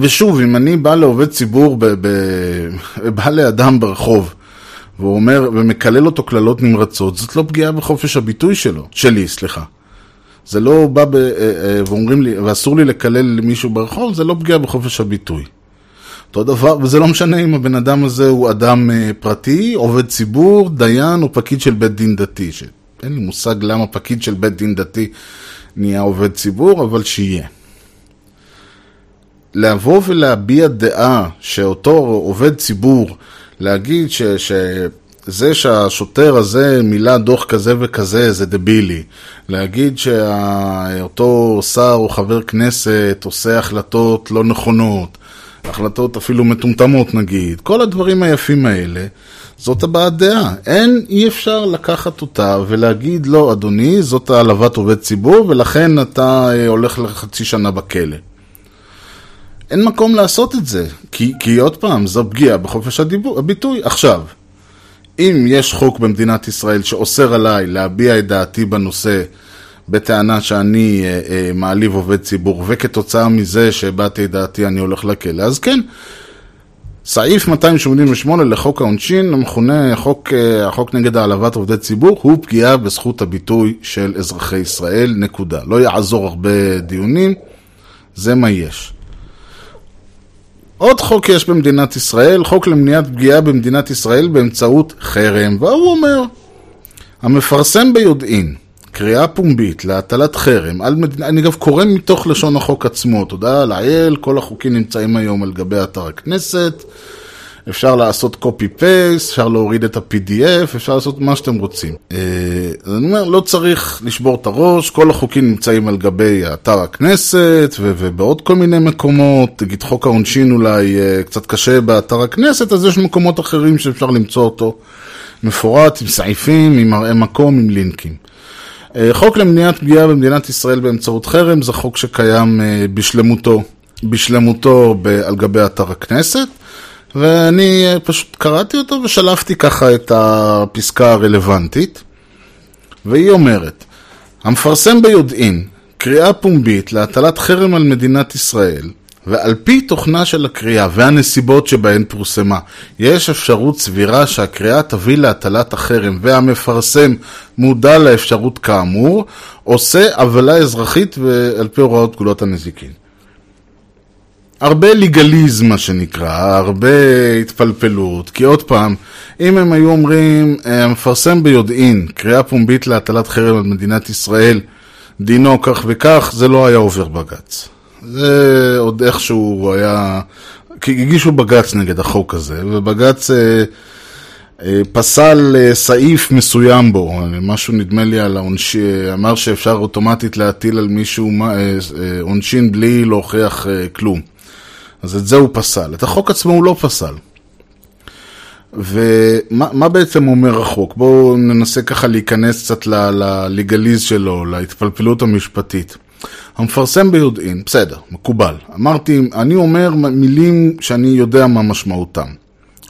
ושוב, אם אני בא לעובד ציבור, ב, ב, [LAUGHS] בא לאדם ברחוב, והוא אומר, ומקלל אותו קללות נמרצות, זאת לא פגיעה בחופש הביטוי שלו, שלי, סליחה. זה לא בא ב... אה, אה, ואומרים לי, ואסור לי לקלל מישהו ברחוב, זה לא פגיעה בחופש הביטוי. אותו דבר, וזה לא משנה אם הבן אדם הזה הוא אדם אה, פרטי, עובד ציבור, דיין או פקיד של בית דין דתי. שאין לי מושג למה פקיד של בית דין דתי נהיה עובד ציבור, אבל שיהיה. לבוא ולהביע דעה שאותו עובד ציבור, להגיד ש, שזה שהשוטר הזה מילא דוח כזה וכזה זה דבילי. להגיד שאותו שר או חבר כנסת עושה החלטות לא נכונות, החלטות אפילו מטומטמות נגיד, כל הדברים היפים האלה, זאת הבעת דעה. אין, אי אפשר לקחת אותה ולהגיד לא, אדוני, זאת העלבת עובד ציבור ולכן אתה אה, הולך לחצי שנה בכלא. אין מקום לעשות את זה, כי, כי עוד פעם, זו פגיעה בחופש הדיבור, הביטוי. עכשיו, אם יש חוק במדינת ישראל שאוסר עליי להביע את דעתי בנושא בטענה שאני אה, אה, מעליב עובד ציבור, וכתוצאה מזה שהבעתי את דעתי אני הולך לכלא, אז כן. סעיף 288 לחוק העונשין, המכונה החוק, אה, החוק נגד העלבת עובדי ציבור, הוא פגיעה בזכות הביטוי של אזרחי ישראל, נקודה. לא יעזור הרבה דיונים, זה מה יש. עוד חוק יש במדינת ישראל, חוק למניעת פגיעה במדינת ישראל באמצעות חרם, והוא אומר, המפרסם ביודעין קריאה פומבית להטלת חרם על מדינה, אני אגב קורא מתוך לשון החוק עצמו, תודה לאל, כל החוקים נמצאים היום על גבי אתר הכנסת, אפשר לעשות copy paste, אפשר להוריד את ה-PDF, אפשר לעשות מה שאתם רוצים. אה, אז אני אומר, לא צריך לשבור את הראש, כל החוקים נמצאים על גבי אתר הכנסת ו- ובעוד כל מיני מקומות, נגיד חוק העונשין אולי אה, קצת קשה באתר הכנסת, אז יש מקומות אחרים שאפשר למצוא אותו מפורט, עם סעיפים, עם מראה מקום, עם לינקים. אה, חוק למניעת פגיעה במדינת ישראל באמצעות חרם זה חוק שקיים בשלמותו, בשלמותו על גבי אתר הכנסת. ואני אה, פשוט קראתי אותו ושלפתי ככה את הפסקה הרלוונטית, והיא אומרת, המפרסם ביודעין קריאה פומבית להטלת חרם על מדינת ישראל, ועל פי תוכנה של הקריאה והנסיבות שבהן פורסמה, יש אפשרות סבירה שהקריאה תביא להטלת החרם והמפרסם מודע לאפשרות כאמור, עושה עוולה אזרחית ועל פי הוראות פקודות הנזיקין. הרבה ליגליזם, מה שנקרא, הרבה התפלפלות, כי עוד פעם, אם הם היו אומרים, אה, המפרסם ביודעין, קריאה פומבית להטלת חרם על מדינת ישראל, דינו כך וכך, זה לא היה עובר בג"ץ. זה עוד איכשהו היה... כי הגישו בג"ץ נגד החוק הזה, ובג"ץ אה, אה, פסל אה, סעיף מסוים בו, משהו נדמה לי על העונשין, אמר שאפשר אוטומטית להטיל על מישהו אה, אה, עונשין בלי להוכיח אה, כלום. אז את זה הוא פסל. את החוק עצמו הוא לא פסל. ומה בעצם אומר החוק? בואו ננסה ככה להיכנס קצת לליגליז שלו, להתפלפלות המשפטית. המפרסם ביודעין, בסדר, מקובל. אמרתי, אני אומר מילים שאני יודע מה משמעותם.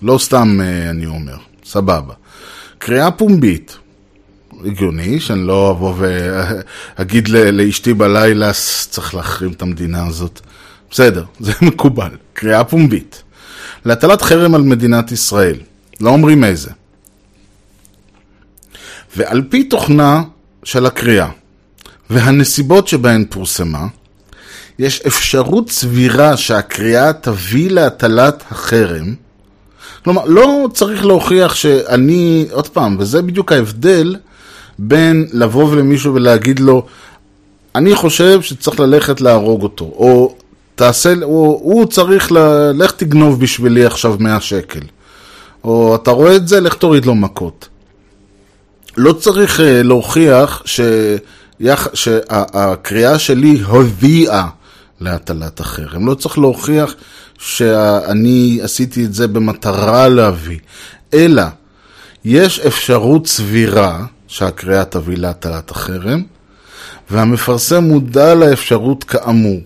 לא סתם אה, אני אומר, סבבה. קריאה פומבית, הגיוני, שאני לא אבוא ואגיד [LAUGHS] לאשתי בלילה, צריך להחרים את המדינה הזאת. בסדר, [LAUGHS] זה מקובל. קריאה פומבית. להטלת חרם על מדינת ישראל. לא אומרים איזה. ועל פי תוכנה של הקריאה והנסיבות שבהן פורסמה, יש אפשרות סבירה שהקריאה תביא להטלת החרם. כלומר, לא צריך להוכיח שאני, עוד פעם, וזה בדיוק ההבדל בין לבוא למישהו ולהגיד לו, אני חושב שצריך ללכת להרוג אותו, או תעשה, הוא, הוא צריך, ל, לך תגנוב בשבילי עכשיו 100 שקל. או אתה רואה את זה, לך תוריד לו מכות. לא צריך uh, להוכיח שיח, שהקריאה שלי הביאה להטלת החרם. לא צריך להוכיח שאני עשיתי את זה במטרה להביא. אלא, יש אפשרות סבירה שהקריאה תביא להטלת החרם, והמפרסם מודע לאפשרות כאמור.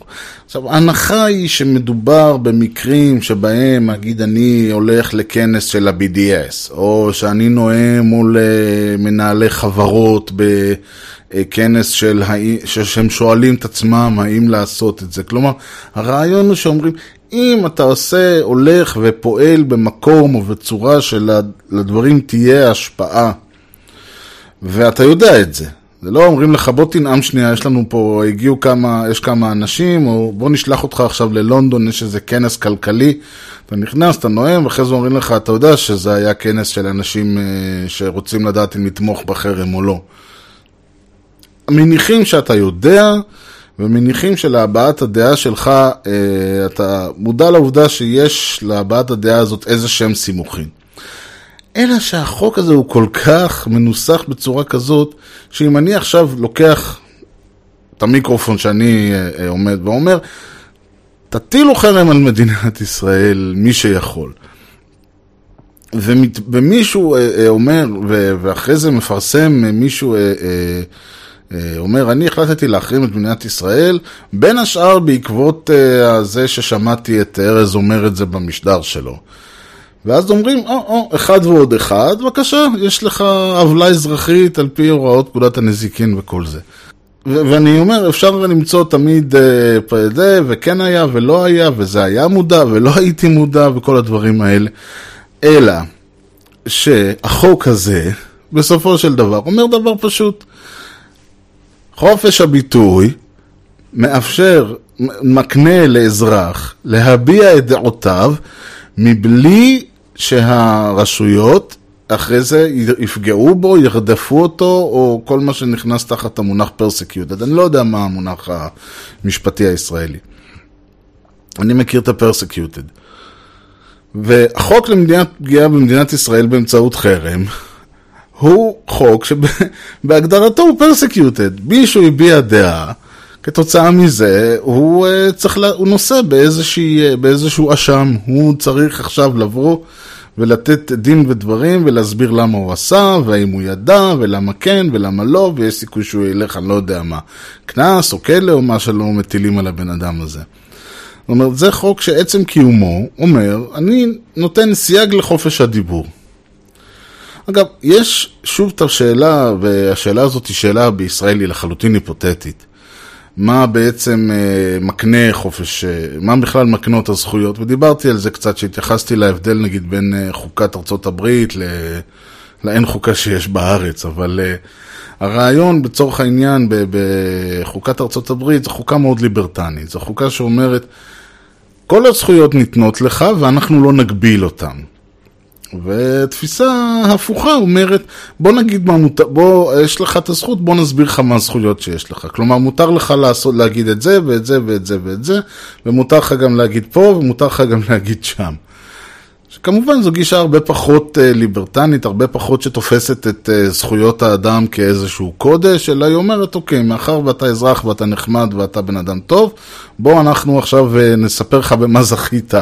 עכשיו, ההנחה היא שמדובר במקרים שבהם, נגיד, אני הולך לכנס של ה-BDS, או שאני נואם מול אה, מנהלי חברות בכנס של, שהם שואלים את עצמם האם לעשות את זה. כלומר, הרעיון הוא שאומרים, אם אתה עושה, הולך ופועל במקום או בצורה שלדברים תהיה השפעה, ואתה יודע את זה, זה לא אומרים לך בוא תנאם שנייה, יש לנו פה, הגיעו כמה, יש כמה אנשים, או בוא נשלח אותך עכשיו ללונדון, יש איזה כנס כלכלי. אתה נכנס, אתה נואם, ואחרי זה אומרים לך, אתה יודע שזה היה כנס של אנשים אה, שרוצים לדעת אם לתמוך בחרם או לא. מניחים שאתה יודע, ומניחים שלהבעת הדעה שלך, אה, אתה מודע לעובדה שיש להבעת הדעה הזאת איזה שהם סימוכים. אלא שהחוק הזה הוא כל כך מנוסח בצורה כזאת, שאם אני עכשיו לוקח את המיקרופון שאני אה, אה, עומד ואומר, תטילו חרם על מדינת ישראל, מי שיכול. ומישהו אה, אומר, ואחרי זה מפרסם מישהו אומר, אני החלטתי להחרים את מדינת ישראל, בין השאר בעקבות זה ששמעתי את ארז אומר את זה במשדר שלו. ואז אומרים, או, או, אחד ועוד אחד, בבקשה, יש לך עוולה אזרחית על פי הוראות פקודת הנזיקין וכל זה. ו- ואני אומר, אפשר למצוא תמיד אה, זה, וכן היה ולא היה, וזה היה מודע ולא הייתי מודע וכל הדברים האלה. אלא שהחוק הזה, בסופו של דבר, אומר דבר פשוט. חופש הביטוי מאפשר, מקנה לאזרח להביע את דעותיו מבלי שהרשויות אחרי זה יפגעו בו, ירדפו אותו, או כל מה שנכנס תחת המונח פרסקיוטד. אני לא יודע מה המונח המשפטי הישראלי. אני מכיר את הפרסקיוטד. והחוק למדינת פגיעה במדינת ישראל באמצעות חרם, הוא חוק שבהגדרתו הוא פרסקיוטד. מישהו הביע דעה, כתוצאה מזה הוא, uh, צריך, לה, הוא נושא באיזושהי, באיזשהו אשם, הוא צריך עכשיו לבוא ולתת דין ודברים ולהסביר למה הוא עשה, והאם הוא ידע, ולמה כן, ולמה לא, ויש סיכוי שהוא ילך, אני לא יודע מה, קנס או כלא או מה שלא מטילים על הבן אדם הזה. זאת אומרת, זה חוק שעצם קיומו אומר, אני נותן סייג לחופש הדיבור. אגב, יש שוב את השאלה, והשאלה הזאת היא שאלה בישראל היא לחלוטין היפותטית. מה בעצם אה, מקנה חופש, אה, מה בכלל מקנה את הזכויות, ודיברתי על זה קצת, שהתייחסתי להבדל נגיד בין אה, חוקת ארצות הברית ל... לאין חוקה שיש בארץ, אבל הרעיון בצורך העניין בחוקת ארצות הברית זו חוקה מאוד ליברטנית, זו חוקה שאומרת כל הזכויות ניתנות לך ואנחנו לא נגביל אותן. ותפיסה הפוכה אומרת, בוא נגיד מה מותר, בוא, יש לך את הזכות, בוא נסביר לך מה הזכויות שיש לך. כלומר, מותר לך לעשות, להגיד את זה ואת זה ואת זה ואת זה, ומותר לך גם להגיד פה, ומותר לך גם להגיד שם. שכמובן זו גישה הרבה פחות uh, ליברטנית, הרבה פחות שתופסת את uh, זכויות האדם כאיזשהו קודש, אלא היא אומרת, אוקיי, מאחר ואתה אזרח ואתה נחמד ואתה בן אדם טוב, בוא אנחנו עכשיו uh, נספר לך במה זכית.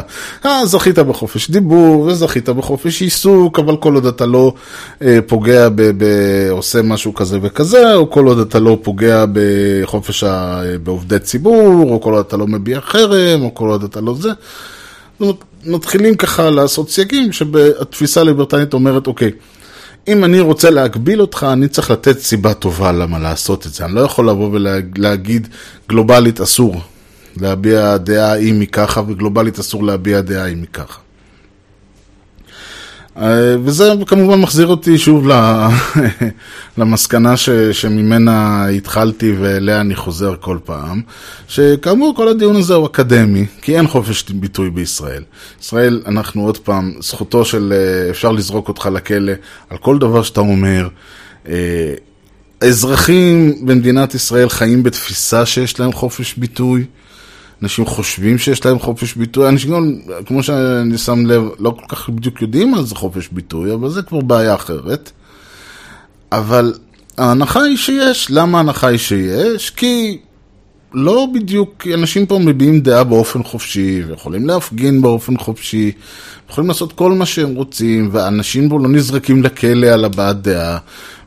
אה, זכית בחופש דיבור, וזכית בחופש עיסוק, אבל כל עוד אתה לא uh, פוגע, ב- ב- עושה משהו כזה וכזה, או כל עוד אתה לא פוגע בחופש ה- בעובדי ציבור, או כל עוד אתה לא מביע חרם, או כל עוד אתה לא זה. זאת אומרת, מתחילים ככה לעשות סייגים, שהתפיסה הליברטנית אומרת, אוקיי, אם אני רוצה להגביל אותך, אני צריך לתת סיבה טובה למה לעשות את זה. אני לא יכול לבוא ולהגיד, גלובלית אסור להביע דעה אם היא ככה, וגלובלית אסור להביע דעה אם היא ככה. אה, וזה כמובן מחזיר אותי שוב [LAUGHS] למסקנה ש, שממנה התחלתי ואליה אני חוזר כל פעם, שכאמור כל הדיון הזה הוא אקדמי, כי אין חופש ביטוי בישראל. ישראל, אנחנו עוד פעם, זכותו של, אה, אפשר לזרוק אותך לכלא על כל דבר שאתה אומר. אה, אזרחים במדינת ישראל חיים בתפיסה שיש להם חופש ביטוי. אנשים חושבים שיש להם חופש ביטוי, אנשים גם, כמו שאני שם לב, לא כל כך בדיוק יודעים מה זה חופש ביטוי, אבל זה כבר בעיה אחרת. אבל ההנחה היא שיש. למה ההנחה היא שיש? כי לא בדיוק, אנשים פה מביעים דעה באופן חופשי, ויכולים להפגין באופן חופשי, יכולים לעשות כל מה שהם רוצים, ואנשים פה לא נזרקים לכלא על הבעת דעה.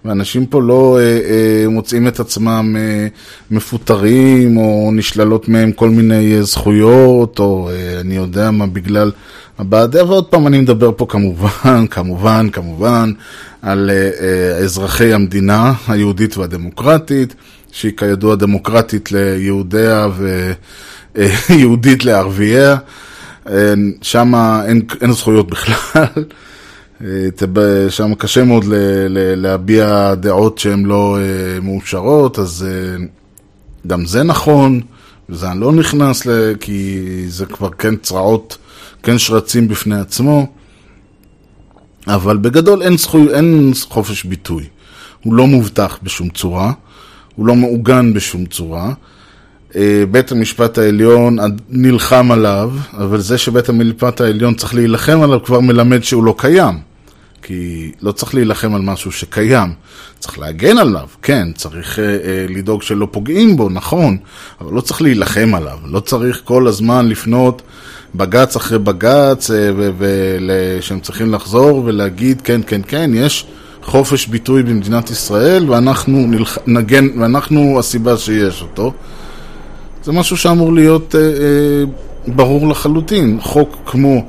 ואנשים פה לא אה, אה, מוצאים את עצמם אה, מפוטרים, או נשללות מהם כל מיני אה, זכויות, או אה, אני יודע מה, בגלל הבעת ועוד פעם אני מדבר פה כמובן, [LAUGHS] כמובן, כמובן, על אה, אה, אזרחי המדינה היהודית והדמוקרטית, שהיא כידוע דמוקרטית ליהודיה ויהודית [LAUGHS] לערבייה. אה, שם אין, אין זכויות בכלל. אה, שם קשה מאוד להביע דעות שהן לא אה, מאושרות, אז אה, גם זה נכון, וזה אני לא נכנס, ל- כי זה כבר כן צרעות, כן שרצים בפני עצמו, אבל בגדול אין, זכוי, אין חופש ביטוי. הוא לא מובטח בשום צורה, הוא לא מעוגן בשום צורה. בית המשפט העליון נלחם עליו, אבל זה שבית המשפט העליון צריך להילחם עליו כבר מלמד שהוא לא קיים. כי לא צריך להילחם על משהו שקיים, צריך להגן עליו, כן, צריך אה, אה, לדאוג שלא פוגעים בו, נכון, אבל לא צריך להילחם עליו, לא צריך כל הזמן לפנות בג"ץ אחרי בג"ץ, אה, ו- ול- שהם צריכים לחזור ולהגיד, כן, כן, כן, יש חופש ביטוי במדינת ישראל, ואנחנו נלח... נגן, ואנחנו הסיבה שיש אותו. זה משהו שאמור להיות אה, אה, ברור לחלוטין. חוק כמו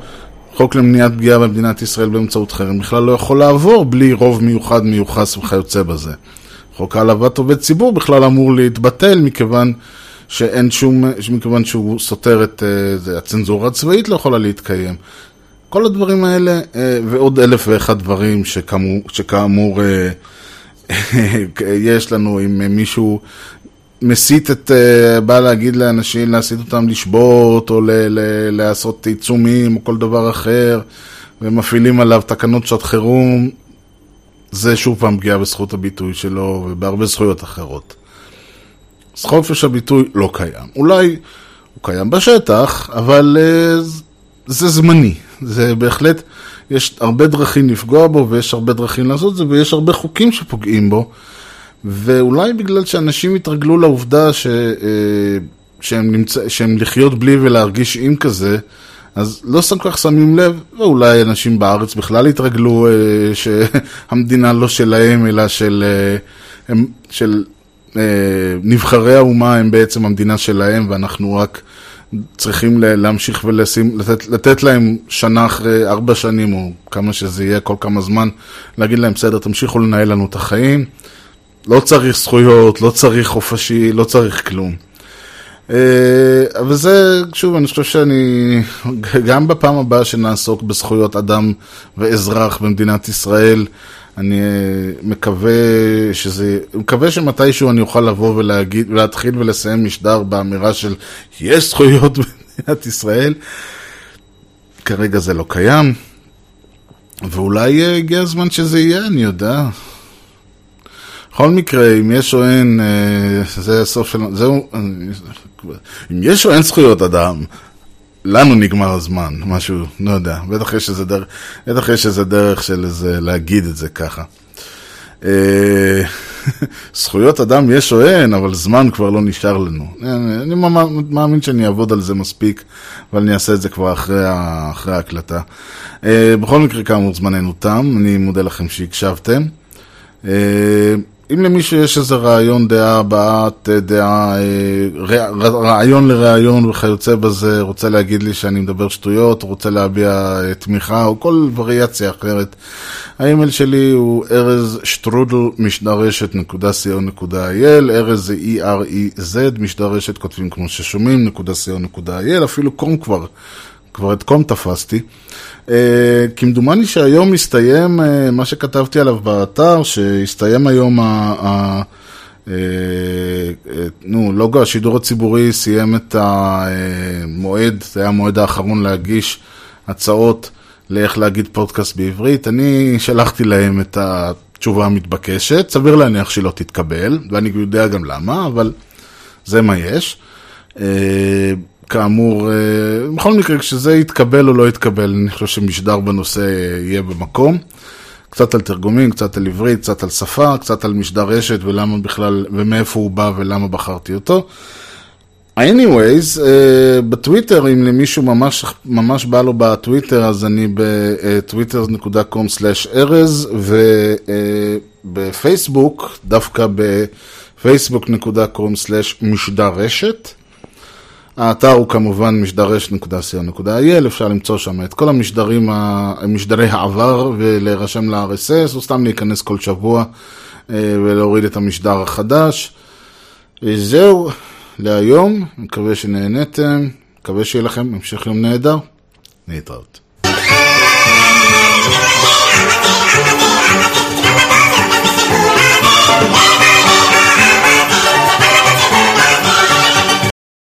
חוק למניעת פגיעה במדינת ישראל באמצעות חרם בכלל לא יכול לעבור בלי רוב מיוחד מיוחס וכיוצא בזה. חוק העלבת עובד ציבור בכלל אמור להתבטל מכיוון שאין שום, מכיוון שהוא סותר את אה, זה, הצנזורה הצבאית לא יכולה להתקיים. כל הדברים האלה אה, ועוד אלף ואחד דברים שכאמור, שכאמור אה, [LAUGHS] יש לנו אם מישהו מסית את, uh, בא להגיד לאנשים, להסית אותם לשבות, או ל- ל- לעשות עיצומים, או כל דבר אחר, ומפעילים עליו תקנות שעת חירום, זה שוב פעם פגיעה בזכות הביטוי שלו, ובהרבה זכויות אחרות. אז חופש הביטוי לא קיים. אולי הוא קיים בשטח, אבל uh, זה זמני. זה בהחלט, יש הרבה דרכים לפגוע בו, ויש הרבה דרכים לעשות את זה, ויש הרבה חוקים שפוגעים בו. ואולי בגלל שאנשים התרגלו לעובדה ש, אה, שהם, נמצא, שהם לחיות בלי ולהרגיש עם כזה, אז לא כל כך שמים לב, ואולי אנשים בארץ בכלל התרגלו אה, שהמדינה לא שלהם, אלא של, אה, הם, של אה, נבחרי האומה הם בעצם המדינה שלהם, ואנחנו רק צריכים להמשיך ולשים, לתת, לתת להם שנה אחרי ארבע שנים, או כמה שזה יהיה, כל כמה זמן, להגיד להם, בסדר, תמשיכו לנהל לנו את החיים. לא צריך זכויות, לא צריך חופשי, לא צריך כלום. אה, אבל זה, שוב, אני חושב שאני, גם בפעם הבאה שנעסוק בזכויות אדם ואזרח במדינת ישראל, אני אה, מקווה שזה, מקווה שמתישהו אני אוכל לבוא ולהגיד, ולהתחיל ולסיים משדר באמירה של יש זכויות [LAUGHS] במדינת ישראל. כרגע זה לא קיים, ואולי אה, הגיע הזמן שזה יהיה, אני יודע. בכל מקרה, אם יש או אין, אה, זה הסוף של... זהו, אם יש או אין זכויות אדם, לנו נגמר הזמן, משהו, לא יודע, בטח יש איזה דרך, בטח יש איזה דרך של איזה, להגיד את זה ככה. אה, [LAUGHS] זכויות אדם יש או אין, אבל זמן כבר לא נשאר לנו. אני, אני מאמין- שאני אעבוד על זה מספיק, אבל אני אעשה את זה כבר אחרי, אחרי ההקלטה. אה, בכל מקרה, כאמור, זמננו תם, אני מודה לכם שהקשבתם. אם למישהו יש איזה רעיון, דעה, הבעת דעה, אה, רע- רעיון לרעיון וכיוצא בזה, רוצה להגיד לי שאני מדבר שטויות, רוצה להביע אה, תמיכה או כל וריאציה אחרת, האימייל שלי הוא ארז שטרודל משדרשת נקודה co נקודה il, ארז זה E-R-E-Z, משדרשת כותבים כמו ששומעים, נקודה co נקודה il, אפילו קום כבר. כבר את קום תפסתי. Uh, כמדומני שהיום מסתיים uh, מה שכתבתי עליו באתר, שהסתיים היום ה... ה uh, uh, נו, לוגו השידור הציבורי סיים את המועד, זה היה המועד האחרון להגיש הצעות לאיך להגיד פודקאסט בעברית. אני שלחתי להם את התשובה המתבקשת, סביר להניח שהיא לא תתקבל, ואני יודע גם למה, אבל זה מה יש. כאמור, אה, בכל מקרה, כשזה יתקבל או לא יתקבל, אני חושב שמשדר בנושא יהיה במקום. קצת על תרגומים, קצת על עברית, קצת על שפה, קצת על משדר רשת ולמה בכלל, ומאיפה הוא בא ולמה בחרתי אותו. anyways, uh, בטוויטר, אם למישהו ממש, ממש בא לו בטוויטר, אז אני בטוויטר.com/ארז, בפייסבוק, דווקא בפייסבוק.com/משדר רשת. האתר הוא כמובן משדרשת.co.il, אפשר למצוא שם את כל המשדרים, משדרי העבר ולהירשם ל-RSS, או סתם להיכנס כל שבוע אה, ולהוריד את המשדר החדש. וזהו להיום, מקווה שנהניתם, מקווה שיהיה לכם המשך יום נהדר, להתראות. You.